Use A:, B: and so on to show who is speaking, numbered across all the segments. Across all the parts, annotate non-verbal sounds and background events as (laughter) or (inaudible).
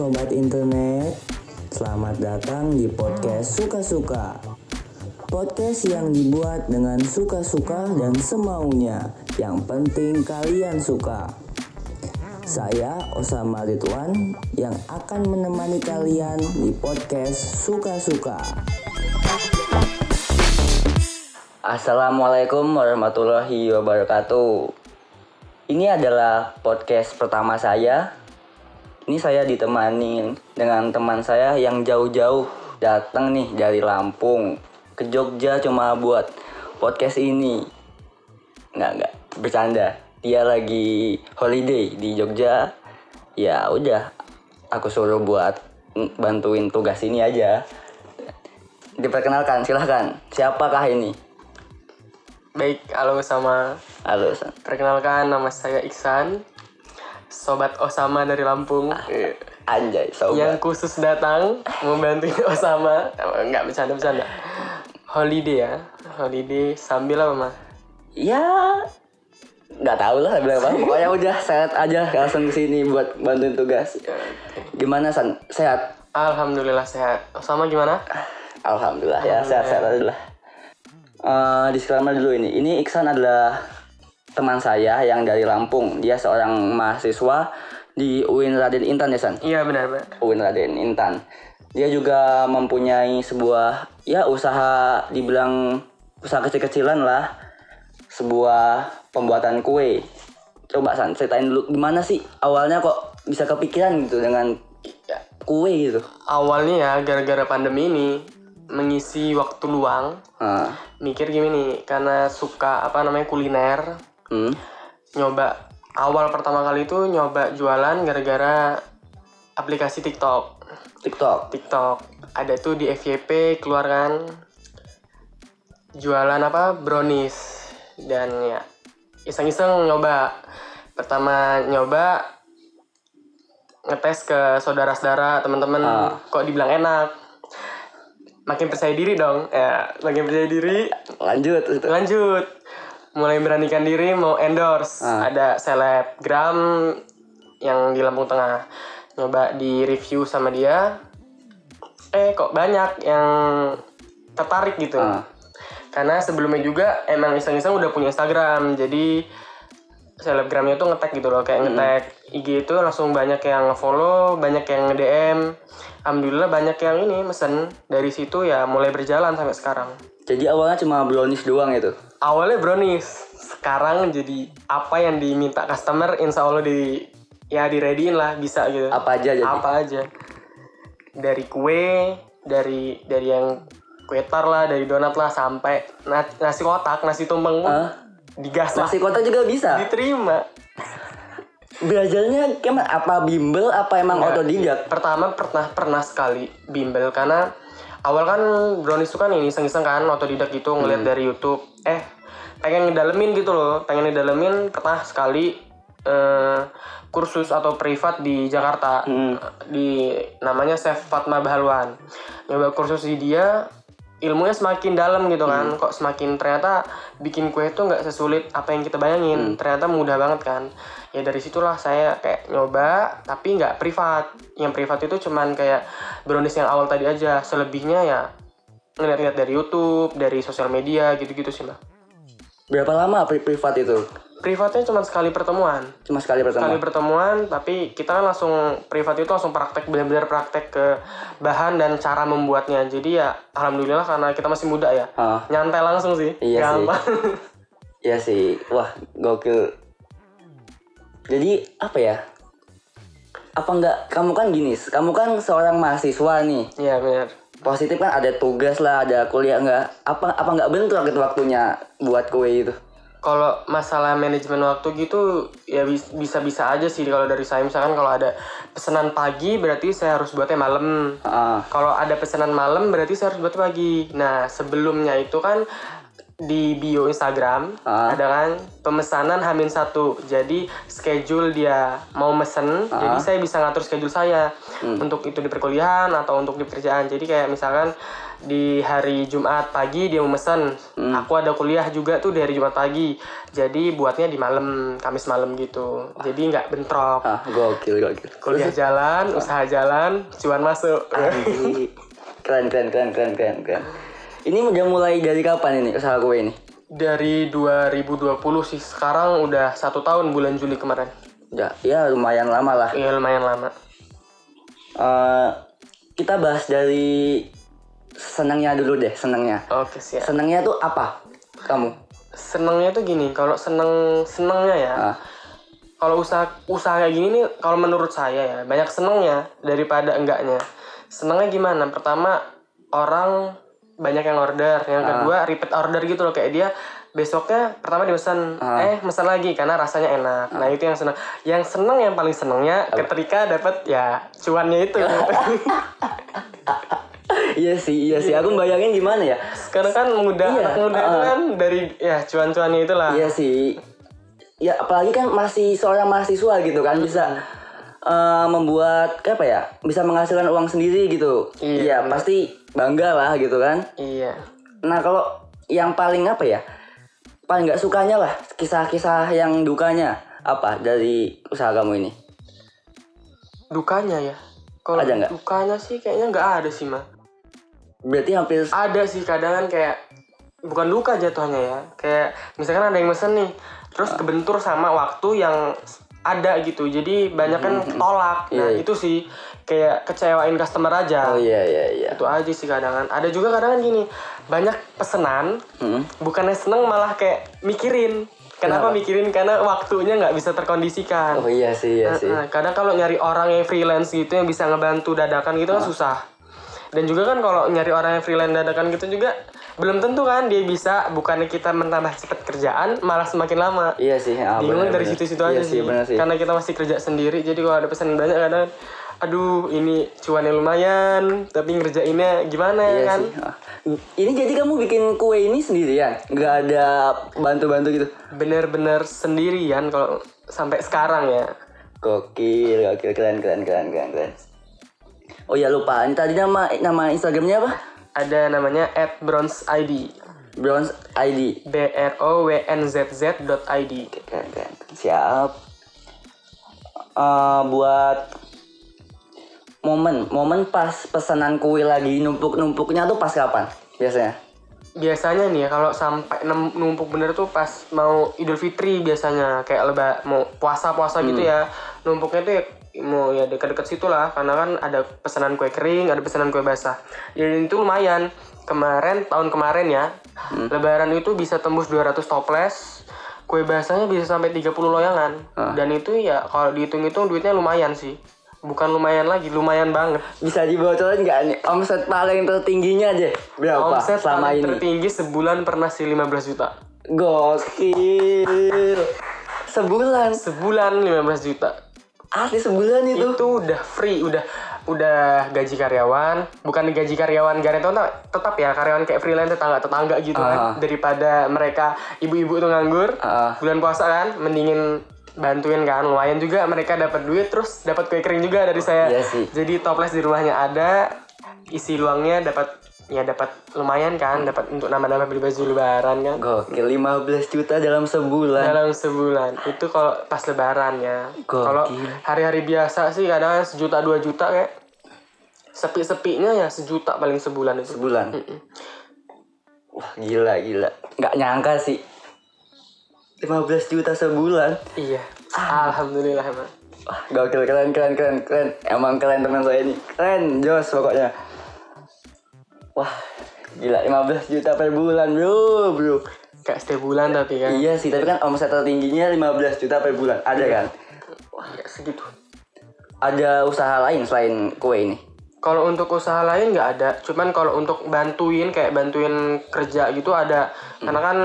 A: sobat internet. Selamat datang di podcast Suka-suka. Podcast yang dibuat dengan suka-suka dan semaunya. Yang penting kalian suka. Saya Osama Ridwan yang akan menemani kalian di podcast Suka-suka. Assalamualaikum warahmatullahi wabarakatuh. Ini adalah podcast pertama saya. Ini saya ditemani dengan teman saya yang jauh-jauh datang nih dari Lampung ke Jogja cuma buat podcast ini. Nggak nggak bercanda. Dia lagi holiday di Jogja. Ya udah, aku suruh buat bantuin tugas ini aja. Diperkenalkan, silahkan. Siapakah ini?
B: Baik, halo sama
A: Halo, San.
B: perkenalkan nama saya Iksan, sobat Osama dari Lampung, Eh,
A: Anjay, sobat.
B: yang khusus datang membantu (laughs) Osama, Eh, nggak bercanda bercanda. Holiday ya, holiday sambil apa mah?
A: Ya, nggak tahu lah bilang apa. Pokoknya udah sehat aja langsung ke sini buat bantuin tugas. Gimana San? Sehat?
B: Alhamdulillah sehat. Osama gimana?
A: Alhamdulillah ya sehat-sehat adalah. Uh, disclaimer dulu ini. Ini Iksan adalah teman saya yang dari Lampung. Dia seorang mahasiswa di UIN Raden Intan ya San?
B: Iya benar benar.
A: UIN Raden Intan. Dia juga mempunyai sebuah ya usaha dibilang usaha kecil-kecilan lah. Sebuah pembuatan kue. Coba San, ceritain dulu gimana sih awalnya kok bisa kepikiran gitu dengan kue gitu.
B: Awalnya ya gara-gara pandemi ini mengisi waktu luang,
A: Nah,
B: mikir gini nih, karena suka apa namanya kuliner,
A: hmm.
B: nyoba awal pertama kali itu nyoba jualan gara-gara aplikasi TikTok.
A: TikTok.
B: TikTok ada tuh di FYP keluar kan jualan apa brownies dan ya iseng-iseng nyoba pertama nyoba ngetes ke saudara-saudara teman-teman
A: Ah.
B: kok dibilang enak makin percaya diri dong ya makin percaya diri
A: Lanjut itu.
B: lanjut mulai beranikan diri mau endorse.
A: Ah.
B: ada selebgram yang di Lampung Tengah. Nyoba di review sama dia. Eh kok banyak yang tertarik gitu.
A: Ah.
B: karena sebelumnya juga emang iseng-iseng udah punya Instagram. Jadi selebgramnya tuh ngetek gitu loh. Kayak ngetek IG itu langsung banyak yang follow banyak yang nge-DM alhamdulillah banyak yang ini mesen. Dari situ ya mulai berjalan sampai sekarang
A: Jadi awalnya cuma brownies doang itu.
B: awalnya brownies sekarang jadi apa yang diminta customer insya Allah di ya di readyin lah bisa gitu
A: Apa aja jadi?
B: apa aja dari kue dari dari yang kue tar lah dari donat lah sampai na- nasi kotak nasi tumpeng pun
A: Ah.
B: digas lah
A: Nasi kotak juga bisa.
B: diterima
A: Belajarnya kayak apa bimbel apa emang
B: Enggak.
A: otodidak?
B: pertama pernah pernah sekali bimbel karena awal kan brownies itu kan ini iseng-iseng kan otodidak gitu ngeliat dari YouTube. Eh pengen ngedalemin gitu loh pengen ngedalemin pernah sekali eh, kursus atau privat di Jakarta.
A: Hmm.
B: di namanya Chef Fatma Bahalwan. Nyoba kursus di dia ilmunya semakin dalam gitu kan. Kok semakin ternyata bikin kue itu nggak sesulit apa yang kita bayangin. Ternyata mudah banget kan. Ya dari situlah saya kayak nyoba tapi nggak privat. Yang privat itu cuman kayak brownies yang awal tadi aja. Selebihnya ya ngeliat-ngeliat dari YouTube dari sosial media gitu-gitu sih mbak.
A: Berapa lama pri- privat itu?
B: Privatnya cuma sekali pertemuan
A: Cuma sekali
B: sekali
A: pertemuan.
B: pertemuan tapi kita kan langsung privat itu langsung praktek benar-benar praktek ke bahan dan cara membuatnya jadi ya alhamdulillah karena kita masih muda ya
A: Ah,
B: nyantai langsung sih
A: Iya sih.
B: gampang (laughs)
A: iya sih. Wah, gokil. Jadi apa ya? Apa enggak kamu kan gini, kamu kan seorang mahasiswa nih.
B: iya benar
A: Positif kan ada tugas lah, ada kuliah enggak? Apa apa enggak bentrok itu waktunya buat kue itu?
B: Kalau masalah manajemen waktu gitu ya bis- bisa-bisa aja sih kalau dari saya misalkan kalau ada pesanan pagi berarti saya harus buatnya malam
A: Ah,
B: kalau ada pesanan malam berarti saya harus buat pagi. Nah sebelumnya itu kan di bio Instagram
A: Ah.
B: ada kan pemesanan Hamin satu. Jadi schedule dia mau mesen, jadi saya bisa ngatur schedule saya untuk itu di perkuliahan atau untuk di pekerjaan. Jadi kayak misalkan di hari Jumat pagi dia mau mesen
A: Hmm.
B: aku ada kuliah juga tuh dari Jumat pagi jadi buatnya di malam Kamis malam gitu jadi nggak bentrok
A: Ah, gokil, gokil.
B: kuliah jalan usaha jalan cuan masuk
A: Anjing. keren, keren, keren, keren, keren, keren. Ini udah mulai dari kapan ini usaha kue ini?
B: dari 2020 sih sekarang udah satu tahun bulan Juli kemarin
A: Ya, ya lumayan lama lah.
B: Iya lumayan lama
A: Eh, kita bahas dari senangnya dulu deh, senangnya.
B: oke siap.
A: Senangnya tuh apa? Kamu?
B: senengnya tuh gini kalau seneng senengnya ya
A: Ah,
B: kalau usaha usaha kayak gini nih kalau menurut saya ya banyak senengnya daripada enggaknya. Senengnya gimana? Pertama orang banyak yang order yang kedua repeat order gitu loh. Kayak dia besoknya pertama dipesan eh pesan lagi karena rasanya enak. Nah itu yang seneng. Yang seneng yang paling senengnya ketika dapat ya cuannya itu (laughs) (laughs)
A: iya sih, iya sih. Aku bayangin gimana ya?
B: sekarang kan muda
A: Iya,
B: anak muda itu
A: uh-uh.
B: kan dari ya cuan-cuannya itulah
A: Iya sih. Ya apalagi kan masih seorang mahasiswa gitu kan bisa eh, membuat kayak apa ya? Bisa menghasilkan uang sendiri gitu.
B: Iya,
A: Iya, pasti bangga lah gitu kan.
B: iya
A: Nah, kalau yang paling apa ya? Paling nggak sukanya lah kisah-kisah yang dukanya apa dari usaha kamu ini?
B: dukanya ya kalau dukanya sih kayaknya nggak ada sih mah
A: Berarti hampir
B: ada sih kadang kan kayak bukan duka jatuhnya ya kayak misalkan ada yang mesen nih terus kebentur sama waktu yang ada gitu jadi banyak kan ketolak nah
A: Iya.
B: itu sih kayak kecewain customer aja
A: Oh iya iya iya.
B: itu aja sih kadang kan ada juga kadang kan gini banyak pesenan
A: Hmm.
B: bukannya seneng malah kayak mikirin kenapa,
A: Kenapa?
B: mikirin karena waktunya nggak bisa terkondisikan
A: Oh iya sih iya sih.
B: Nah, kadang kalau nyari orang yang freelance gitu yang bisa ngebantu dadakan gitu kan susah. Dan juga kan kalau nyari orang yang freelance dadakan gitu juga belum tentu kan dia bisa bukannya kita menambah cepat kerjaan malah semakin lama.
A: Iya sih. ah,
B: Bingung
A: benar,
B: dari situ-situ
A: Iya
B: aja sih.
A: benar sih.
B: Karena kita masih kerja sendiri jadi kalau ada pesanan banyak kadang aduh ini cuannya lumayan tapi ngerjainnya gimana
A: Iya
B: kan?
A: sih. Ah. Ini jadi kamu bikin kue ini sendirian? Nggak ada bantu-bantu gitu?
B: Bener-bener sendirian kalau sampai sekarang ya.
A: Gokil, gokil, keren, keren, keren, keren, keren. Oh ya lupa, ini tadi nama nama Instagramnya apa?
B: Ada namanya @bronzeid.
A: Bronze ID.
B: B R O W N Z Z dot ID.
A: Siap. Eh, buat momen, momen pas pesanan kue lagi numpuk-numpuknya tuh pas kapan biasanya?
B: biasanya nih ya kalau sampai numpuk bener tuh pas mau Idul Fitri biasanya kayak leba mau puasa-puasa gitu ya numpuknya tuh ya mau ya dekat-dekat situ lah karena kan ada pesanan kue kering ada pesanan kue basah. Dan itu lumayan. Kemarin tahun kemarin ya lebaran itu bisa tembus 200 toples kue basahnya bisa sampai 30 loyangan. Dan itu ya kalau dihitung-hitung duitnya lumayan sih. Bukan lumayan lagi lumayan banget.
A: Bisa dibocorin nggak nih? Omset paling tertingginya aja berapa
B: omset
A: selama
B: paling
A: ini?
B: tertinggi sebulan pernah sih 15 juta.
A: Gokil. Sebulan.
B: sebulan 15 juta
A: Asli sebulan itu.
B: itu udah free udah udah gaji karyawan bukan gaji karyawan karyawan tetap, tetap ya karyawan kayak freelance tetangga tetangga gitu
A: Ah.
B: kan daripada mereka ibu-ibu tuh nganggur
A: Ah.
B: bulan puasa kan mendingin bantuin kan lumayan juga mereka dapat duit terus dapat kue kering juga dari saya
A: Iya sih.
B: jadi toples di rumahnya ada isi luangnya dapat ya dapat lumayan kan dapat untuk nambah-nambah beli baju lebaran kan
A: Gokil 15 juta dalam sebulan.
B: dalam sebulan itu kalau pas lebaran ya kalau hari-hari biasa sih kadang sejuta dua juta kayak sepi-sepinya ya sejuta paling sebulan itu
A: Sebulan. Wah, gila gila. Nggak nyangka sih. 15 juta sebulan.
B: iya alhamdulillah emang
A: Wah, gokil keren keren keren keren. Emang keren teman saya ini. Keren, jos pokoknya. Wah, gila 15 juta per bulan, Bro, Bro.
B: kayak setiap bulan tapi kan
A: Iya sih, tapi kan omset tertingginya 15 juta per bulan. Ada kan?
B: ya segitu
A: Ada usaha lain selain kue ini?
B: kalau untuk usaha lain nggak ada cuman kalau untuk bantuin kayak bantuin kerja gitu ada karena kan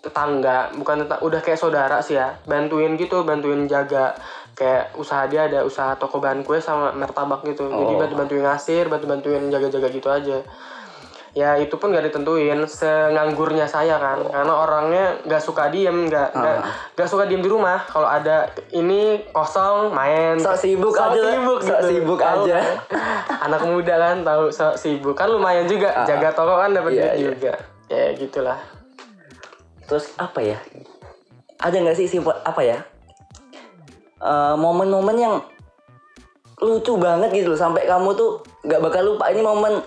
B: tetangga bukan tetangga udah kayak saudara sih ya bantuin gitu bantuin jaga kayak usaha dia ada usaha toko bahan kue sama martabak gitu jadi
A: Oh.
B: bantu bantuin ngasir bantu bantuin jaga jaga gitu aja ya itu pun gak ditentuin senganggurnya saya kan karena orangnya nggak suka diem nggak nggak
A: Ah.
B: nggak suka diem di rumah kalau ada ini kosong main
A: Sok sibuk
B: Sok
A: aja,
B: sibuk
A: sok
B: gitu.
A: sibuk
B: Tahu
A: aja.
B: kan? (laughs) anak muda kan tahu sok sibuk kan lumayan juga jaga toko kan dapat
A: Ah. Iya,
B: duit
A: iya.
B: juga ya gitulah
A: Terus apa ya? Ada nggak sih sifat apa ya? Eh, momen-momen yang lucu banget gitu loh sampai kamu tuh nggak bakal lupa ini momen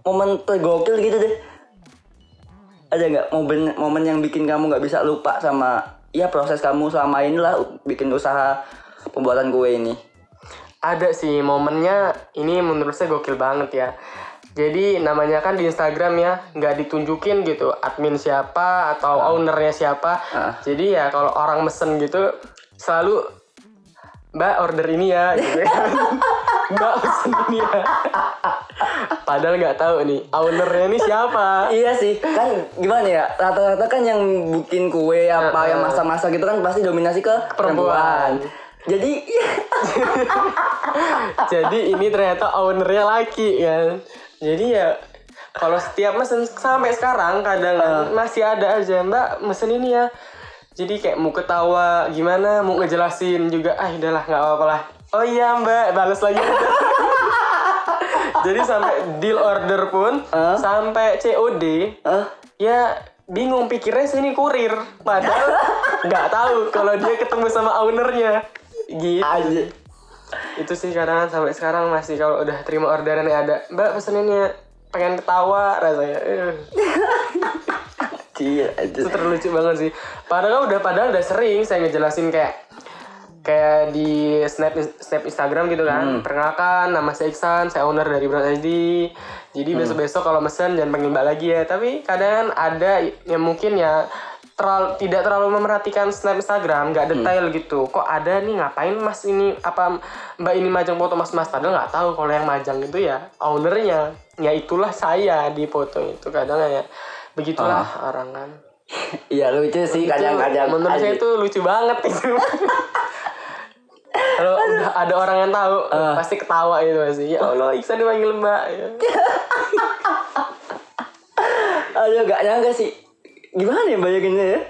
A: momen tergokil gitu deh. Ada nggak momen momen yang bikin kamu nggak bisa lupa sama ya proses kamu selama inilah bikin usaha pembuatan kue ini.
B: ada sih momennya ini menurut saya gokil banget ya jadi namanya kan di Instagram ya nggak ditunjukin gitu admin siapa atau ownernya siapa
A: Ah.
B: jadi ya kalau orang mesen gitu selalu mbak order ini ya gitu kan. (laughs) mbak pesen ini ya padahal nggak tahu nih ownernya ini siapa
A: Iya sih, kan gimana ya? Rata-rata kan yang bikin kue apa yang masak-masak gitu kan pasti dominasi ke perempuan.
B: Perempuan.
A: Jadi (laughs)
B: jadi ini ternyata ownernya laki kan jadi ya kalau setiap mesen sampai sekarang kadang
A: Ah.
B: masih ada aja mbak mesen ini ya jadi kayak mau ketawa gimana? Mau ngejelasin juga ah udahlah nggak apa-apa lah. Oh iya mbak balas lagi. (laughs) Jadi sampai deal order pun
A: Ah.
B: sampai COD
A: eh,
B: ya bingung pikirnya sini kurir. Padahal (laughs) nggak tahu kalau dia ketemu sama ownernya. Gitu.
A: Aja.
B: itu sih kadang sampai sekarang masih kalau udah terima orderan yang ada mbak peseninnya pengen ketawa rasanya. Eh, (laughs)
A: Iya,
B: itu terlucu banget sih. Padahal udah padahal udah sering saya ngejelasin kayak kayak di snap snap Instagram gitu kan. Perkenalkan nama saya Iksan saya owner dari Brand ID jadi besok besok kalau mesen jangan panggil mbak lagi ya. Tapi kadang ada yang mungkin ya terlalu tidak terlalu memerhatikan snap Instagram nggak detail gitu. Kok ada nih ngapain mas ini apa mbak ini majang foto mas mas? Padahal nggak tahu kalau yang majang itu ya ownernya. Ya itulah saya di foto itu. Kadang ya begitulah orang kan (laughs)
A: Iya lucu sih kadang-kadang.
B: menurut saya itu lucu banget itu (laughs) kalau udah ada orang yang tahu pasti ketawa itu pasti ya Allah Iksan dipanggil mbak ya. (laughs)
A: Aduh gak nyangka sih. Gimana ya bayanginnya ya?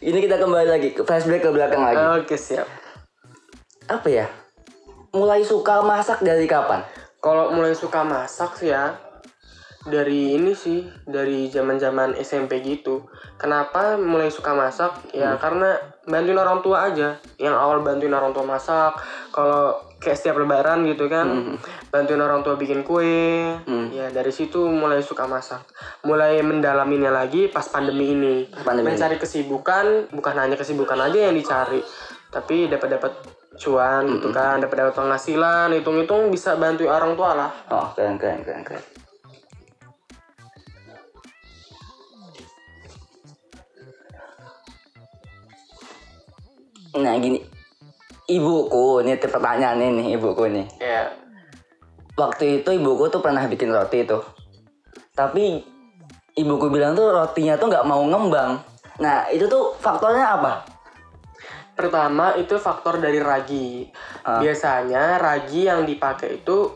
A: Ini kita kembali lagi ke flashback ke belakang lagi.
B: oke siap
A: Apa ya? Mulai suka masak dari kapan?
B: Kalau mulai suka masak sih ya dari ini sih dari zaman zaman SMP gitu. Kenapa mulai suka masak? Ya karena bantuin orang tua aja. Yang awal bantuin orang tua masak kalau kayak setiap lebaran gitu kan bantuin orang tua bikin kue. Ya dari situ mulai suka masak. Mulai mendalaminya lagi pas pandemi ini.
A: Pandemi ini.
B: mencari kesibukan bukan hanya kesibukan aja yang dicari tapi dapat dapat cuan gitu kan dapat dapat penghasilan hitung-hitung bisa bantu orang tua lah
A: Oh keren keren keren keren. Nah gini, ibuku ini pertanyaan ini ibuku nih.
B: ya
A: Waktu itu ibuku tuh pernah bikin roti tuh. Tapi ibuku bilang tuh rotinya tuh nggak mau ngembang. Nah itu tuh faktornya apa?
B: Pertama itu faktor dari ragi
A: Ah.
B: biasanya ragi yang dipakai itu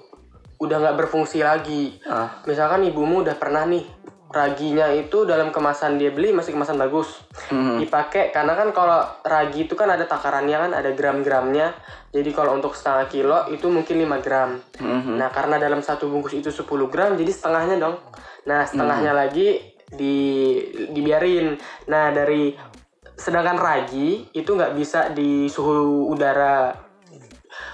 B: udah nggak berfungsi lagi
A: Ah.
B: misalkan ibumu udah pernah nih raginya itu dalam kemasan dia beli masih kemasan bagus
A: Hmm.
B: dipakai karena kan kalau ragi itu kan ada takarannya kan ada gram-gramnya jadi kalau untuk setengah kilo itu mungkin 5 gram
A: Mhm.
B: nah karena dalam satu bungkus itu 10 gram jadi setengahnya dong nah setengahnya lagi di dibiarin nah dari sedangkan ragi itu nggak bisa di suhu udara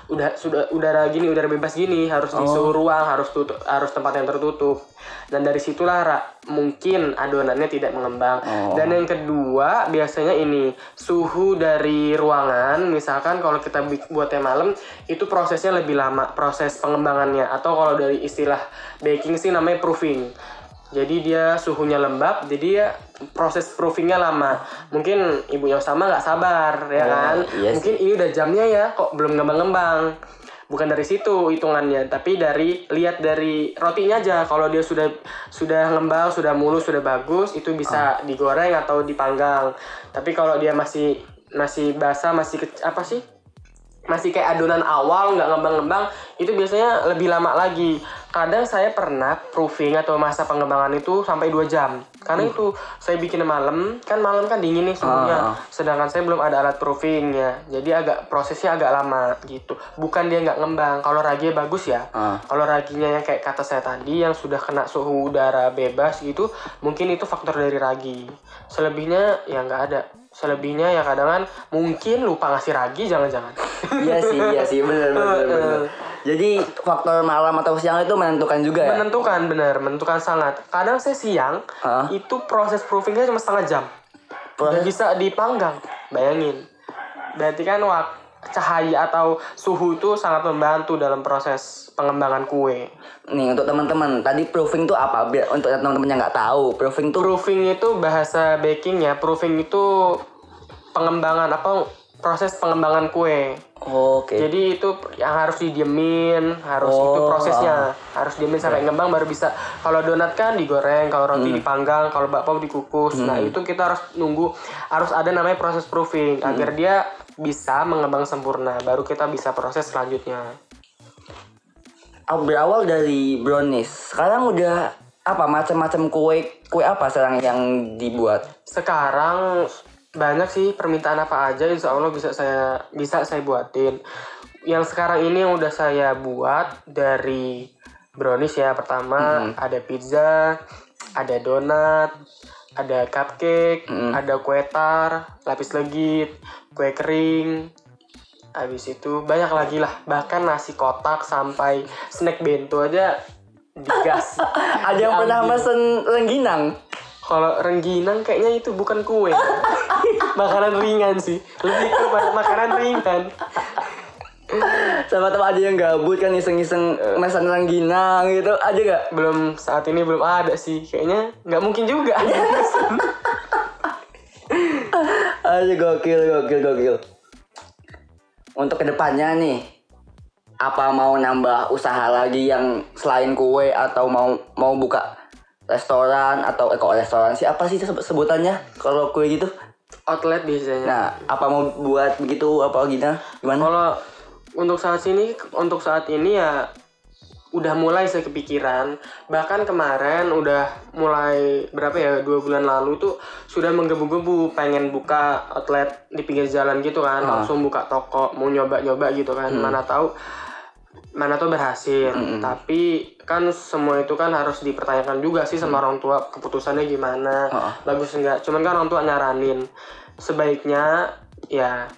B: udah sudah udara gini udara bebas gini harus di suhu ruang harus tutup harus tempat yang tertutup. Dan dari situlah Ra, mungkin adonannya tidak mengembang.
A: Oh.
B: dan yang kedua biasanya ini suhu dari ruangan misalkan kalau kita buatnya malam itu prosesnya lebih lama proses pengembangannya. Atau kalau dari istilah baking sih namanya proofing. Jadi dia suhunya lembab jadi ya proses proofingnya lama. Mungkin ibunya sama nggak sabar ya
A: Oh,
B: kan?
A: iya
B: mungkin ini udah jamnya ya kok belum ngembang-ngembang. Bukan dari situ hitungannya tapi dari lihat dari rotinya aja. Kalau dia sudah sudah ngembang sudah mulus sudah bagus itu bisa digoreng atau dipanggang. Tapi kalau dia masih masih basah masih ke- apa sih? Masih kayak adonan awal nggak ngembang-ngembang itu biasanya lebih lama lagi kadang saya pernah proofing atau masa pengembangan itu sampai dua jam. Karena itu saya bikin malam kan malam kan dingin nih suhunya
A: Ah, ah.
B: sedangkan saya belum ada alat proofingnya jadi agak prosesnya agak lama gitu. Bukan dia nggak ngembang. Kalau raginya bagus ya.
A: Ah.
B: kalau raginya yang kayak kata saya tadi yang sudah kena suhu udara bebas gitu mungkin itu faktor dari ragi. Selebihnya ya nggak ada. Selebihnya ya kadang kan mungkin lupa ngasih ragi jangan-jangan.
A: Iya sih iya sih. Bener bener bener (laughs) jadi faktor malam atau siang itu menentukan juga ya?
B: Menentukan bener menentukan sangat. Kadang saya siang
A: Hah?
B: itu proses proofingnya cuma setengah jam.
A: Proses-
B: Dan bisa dipanggang. Bayangin. Berarti kan wak cahaya atau suhu itu sangat membantu dalam proses pengembangan kue.
A: Nih untuk teman-teman tadi proofing itu apa? Biar untuk teman-teman yang nggak tahu proofing tuh
B: proofing itu bahasa bakingnya proofing itu pengembangan apa proses pengembangan kue.
A: Oke.
B: Jadi itu yang harus didiemin harus
A: Oh,
B: itu prosesnya harus diemin sampai ngembang baru bisa. Kalau donat kan digoreng kalau roti
A: Hmm.
B: dipanggang kalau bakpao dikukus. Nah itu kita harus nunggu harus ada namanya proses proofing
A: Hmm.
B: agar dia bisa mengembang sempurna. Baru kita bisa proses selanjutnya.
A: Ah, berawal dari brownies. Sekarang udah apa? Macam-macam kue kue apa sekarang yang dibuat?
B: Sekarang banyak sih permintaan apa aja insya Allah bisa saya bisa saya buatin. Yang sekarang ini yang udah saya buat dari brownies ya pertama ada pizza ada donat ada cupcake ada kue tar lapis legit kue kering. Habis itu banyak lagi lah bahkan nasi kotak sampai snack bento aja digas. (laughs)
A: Ada yang pernah mesen rengginang
B: kalau rengginang kayaknya itu bukan kue. (laughs) makanan ringan sih. Lebih ke ma- makanan ringan.
A: sama teman ada yang gabut kan iseng-iseng mesen rengginang gitu ada gak
B: Belum saat ini belum ada sih. Kayaknya nggak mungkin juga. (laughs)
A: Aduh gokil gokil gokil. Untuk ke depannya nih, apa mau nambah usaha lagi yang selain kue atau mau mau buka restoran atau eh, kok restoran sih apa sih sebut- sebutannya kalau kue gitu?
B: Outlet biasanya.
A: Nah, apa mau buat begitu apa gimana? Gimana?
B: Kalau untuk saat ini untuk saat ini ya udah mulai saya kepikiran bahkan kemarin udah mulai berapa ya dua bulan lalu tuh sudah menggebu-gebu pengen buka outlet di pinggir jalan gitu kan langsung buka toko mau nyoba-nyoba gitu kan mana tahu mana tuh berhasil. Tapi kan semua itu kan harus dipertanyakan juga sih sama orang tua keputusannya gimana. Bagus enggak cuman kan orang tua nyaranin. Sebaiknya ya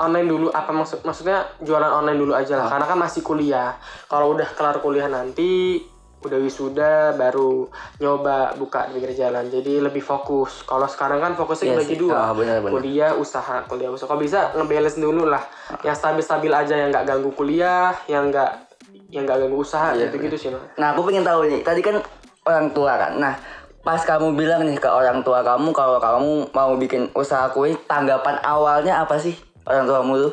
B: online dulu. Apa maksud maksudnya jualan online dulu aja lah. Karena kan masih kuliah. Kalau udah kelar kuliah nanti udah wisuda baru nyoba buka di pinggir jalan jadi lebih fokus kalau sekarang kan fokusnya
A: Iya
B: bagi dua
A: Ah, benar, benar.
B: kuliah usaha kuliah usaha kalau bisa ngebalance dulu lah yang stabil stabil aja yang nggak ganggu kuliah yang nggak yang nggak ganggu usaha
A: Iya,
B: gitu gitu sih.
A: Nah, aku pengen tahu nih. Tadi kan orang tua kan. Nah, pas kamu bilang nih ke orang tua kamu kalau kamu mau bikin usaha kue, tanggapan awalnya apa sih orang tuamu tuh?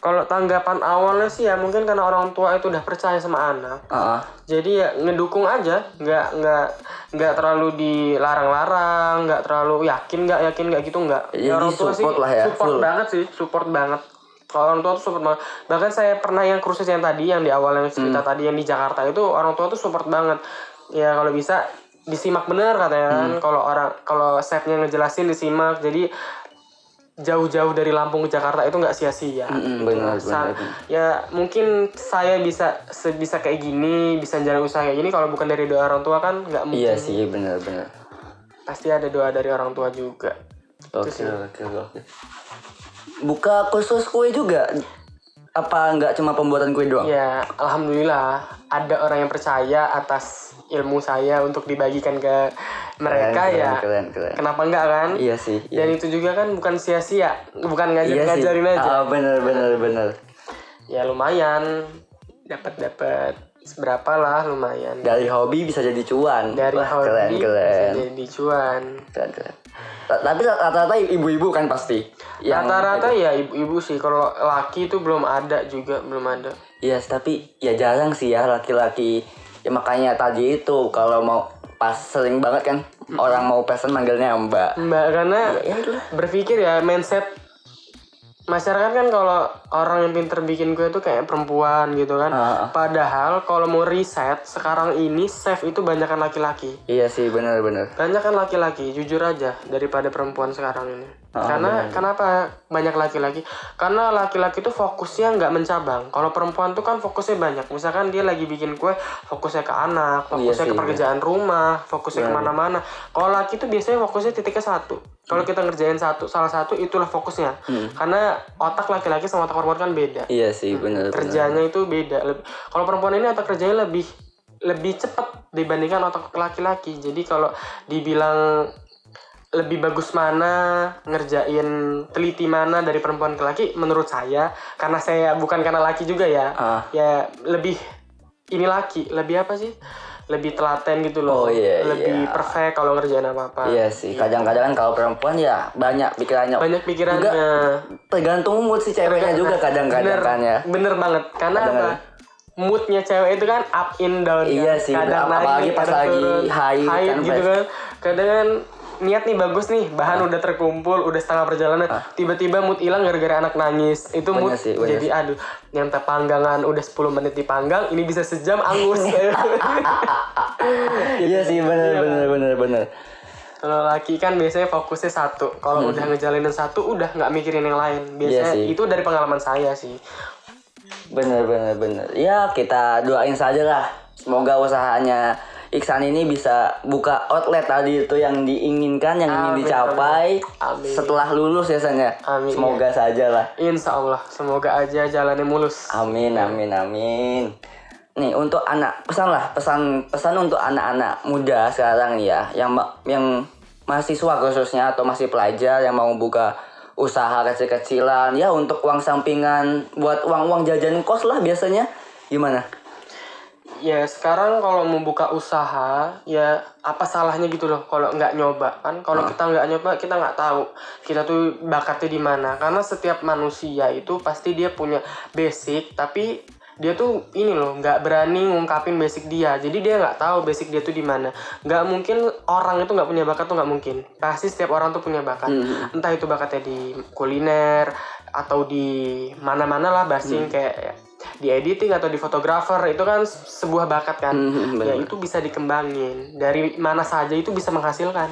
B: Kalau tanggapan awalnya sih ya mungkin karena orang tua itu udah percaya sama anak
A: Heeh.
B: jadi ya ngedukung aja nggak nggak nggak terlalu dilarang-larang nggak terlalu yakin nggak yakin nggak gitu nggak
A: Jadi support lah ya,
B: support
A: full.
B: banget sih support banget kalau orang tua tuh support banget bahkan saya pernah yang kursus yang tadi yang di awal yang
A: Hmm.
B: cerita tadi yang di Jakarta itu orang tua tuh support banget ya kalau bisa disimak bener katanya kan
A: Hmm.
B: kalau orang kalau chefnya ngejelasin disimak jadi jauh-jauh dari Lampung ke Jakarta itu nggak sia-sia
A: Mm-mm, benar, benar,
B: ya mungkin saya bisa bisa kayak gini bisa jalan usaha kayak gini kalau bukan dari doa orang tua kan nggak mungkin
A: Iya sih, benar-benar.
B: pasti ada doa dari orang tua juga
A: Oke, oke, oke. Buka khusus kue juga? Apa nggak cuma pembuatan kue doang?
B: ya alhamdulillah ada orang yang percaya atas ilmu saya untuk dibagikan ke mereka
A: Keren,
B: ya
A: keren, keren.
B: kenapa enggak kan
A: Iya sih. Iya,
B: dan itu juga kan bukan sia-sia bukan ngajar
A: iya sih.
B: ngajarin aja
A: Ah, benar, benar, benar.
B: ya lumayan dapat dapat seberapa lah lumayan
A: Dari hobi bisa jadi cuan.
B: dari
A: Wah,
B: hobi
A: keren,
B: bisa
A: keren.
B: jadi cuan
A: Keren, keren. Ta- Tapi rata-rata ibu-ibu kan pasti.
B: Rata-rata ya ibu-ibu sih. Kalau laki itu belum ada juga, belum ada.
A: Iya, tapi ya jarang sih ya laki-laki. Ya makanya tadi itu kalau mau pas sering banget kan orang mau pesen manggilnya Mbak.
B: Mbak karena
A: Ya, itulah.
B: berpikir ya mindset masyarakat kan kalau orang yang pinter bikin kue itu kayak perempuan gitu kan.
A: Ah.
B: Padahal kalau mau riset sekarang ini chef itu banyak kan laki-laki.
A: Iya sih bener-bener.
B: Banyak kan laki-laki, jujur aja daripada perempuan sekarang ini.
A: Ah,
B: Karena kenapa banyak laki-laki? Karena laki-laki itu fokusnya nggak mencabang. Kalau perempuan tuh kan fokusnya banyak. Misalkan dia lagi bikin kue, fokusnya ke anak,
A: Iya
B: fokusnya
A: sih,
B: ke pekerjaan rumah, fokusnya ke mana-mana. Kalau laki itu biasanya fokusnya titiknya satu. Kalau kita ngerjain satu, salah satu itulah fokusnya. Karena otak laki-laki sama otak perempuan kan beda.
A: Iya sih bener-bener.
B: Kerjanya itu beda. Kalau perempuan ini otak kerjanya lebih lebih cepat dibandingkan otak laki-laki. Jadi kalau dibilang lebih bagus mana ngerjain teliti mana dari perempuan ke laki menurut saya karena saya bukan karena laki juga ya
A: Ah.
B: ya lebih ini laki lebih apa sih lebih telaten gitu
A: Oh,
B: loh
A: iya,
B: lebih
A: iya.
B: perfect kalau ngerjain apa apa
A: Iya sih, kadang-kadang kan kalau perempuan ya banyak pikirannya.
B: banyak pikirannya
A: Tergantung mood si ceweknya juga kadang-kadang
B: bener,
A: kan ya.
B: bener banget karena apa
A: Kadang-kadang.
B: moodnya cewek itu kan up in down kan.
A: Iya sih,
B: kadang
A: apalagi
B: naik
A: pas
B: kadang
A: lagi
B: turun.
A: high kan,
B: gitu kan kadang kan niat nih bagus nih bahan udah terkumpul udah setengah perjalanan tiba-tiba mood hilang gara-gara anak nangis itu mood
A: Bener sih,
B: jadi aduh yang terpanggangan udah 10 menit dipanggang ini bisa sejam angus (laughs)
A: Iya sih bener bener bener bener.
B: Kalau laki kan biasanya fokusnya satu. Kalau udah ngejalanin satu, udah nggak mikirin yang lain.
A: Hmm. Iya
B: Biasanya
A: sih.
B: itu dari pengalaman saya sih.
A: Bener bener bener. Ya kita doain saja lah. Semoga usahanya Iksan ini bisa buka outlet tadi itu yang diinginkan, yang ingin
B: Amin,
A: dicapai
B: amin.
A: setelah lulus ya San ya.
B: Amin,
A: Semoga saja lah.
B: Insya Allah, semoga aja jalannya mulus.
A: Amin amin amin. Nih untuk anak pesan lah pesan pesan untuk anak-anak muda sekarang ya yang yang mahasiswa khususnya atau masih pelajar yang mau buka usaha kecil-kecilan ya untuk uang sampingan buat uang-uang jajan kos lah biasanya gimana?
B: Ya sekarang kalau mau buka usaha, ya apa salahnya gitu loh kalau nggak nyoba kan? Kalau kita nggak nyoba, kita nggak tahu kita tuh bakatnya di mana. Karena setiap manusia itu pasti dia punya basic, tapi dia tuh ini loh nggak berani ngungkapin basic dia. Jadi dia nggak tahu basic dia tuh di mana. Nggak mungkin orang itu nggak punya bakat tuh nggak mungkin. Pasti setiap orang tuh punya bakat. Entah itu bakatnya di kuliner atau di mana-mana lah basing kayak di editing atau di fotografer itu kan se- sebuah bakat kan
A: Hmm,
B: ya
A: benar.
B: itu bisa dikembangin dari mana saja itu bisa menghasilkan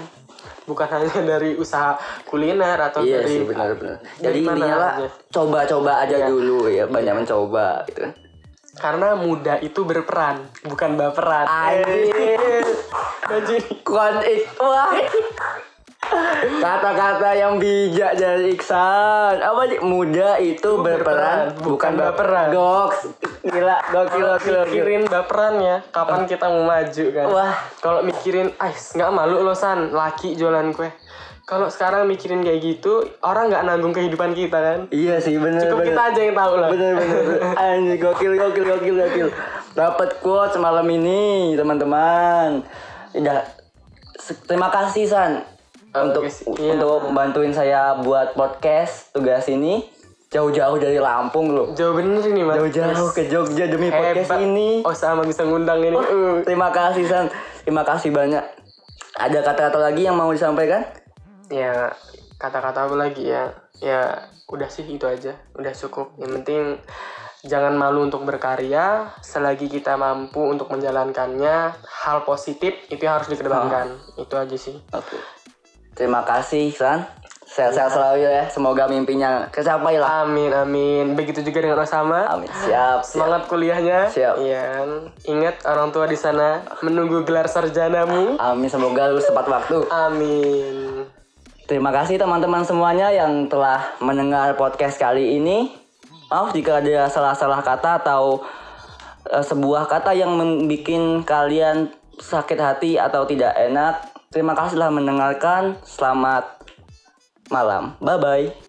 B: bukan (laughs) hanya dari usaha kuliner atau
A: Iya
B: dari
A: sih benar-benar.
B: dari
A: Jadi
B: mana
A: lah coba-coba aja
B: Iya.
A: dulu ya banyak mencoba gitu.
B: karena muda itu berperan bukan baperan
A: Anjir. (laughs) Kuan wah. Kata-kata yang bijak dari Iksan. Apa sih? Muda itu berperan,
B: berperan,
A: bukan baperan. Goks. Gila, gokil, gokil,
B: mikirin baperan ya kapan kita mau maju kan
A: Wah.
B: kalau mikirin ais nggak malu lo san laki jualan kue kalau sekarang mikirin kayak gitu orang nggak nanggung kehidupan kita kan
A: Iya sih, bener,
B: cukup
A: bener.
B: kita aja yang tahu lah
A: Bener, bener. (laughs) Anjir, gokil, gokil, gokil, gokil. Dapat quote malam ini, teman-teman. Se- terima kasih, San.
B: Oh,
A: untuk.
B: Iya.
A: untuk bantuin saya buat podcast tugas ini jauh-jauh dari Lampung loh.
B: jauh bener ini mas
A: Jauh-jauh ke Jogja demi podcast
B: Hebat.
A: ini.
B: Oh sama bisa ngundang ini. Uh.
A: Terima kasih San. Terima kasih banyak. Ada kata-kata lagi yang mau disampaikan?
B: Ya kata-kata apa lagi ya? Ya udah sih itu aja. Udah cukup. Yang penting jangan malu untuk berkarya. Selagi kita mampu untuk menjalankannya, hal positif itu yang harus dikedepankan. Itu aja sih.
A: Oke. Terima kasih San. Sehat-sehat selalu ya. Semoga mimpinya kecapai lah.
B: Amin amin. Begitu juga dengan Osama.
A: Amin. Siap. siap.
B: Semangat kuliahnya.
A: Siap.
B: Iya. Ingat orang tua di sana menunggu gelar sarjanamu.
A: Amin. Semoga lulus tepat waktu.
B: Amin.
A: Terima kasih teman-teman semuanya yang telah mendengar podcast kali ini. Maaf jika ada salah-salah kata atau eh, sebuah kata yang membuat kalian sakit hati atau tidak enak. Terima kasih telah mendengarkan. Selamat malam. Bye bye.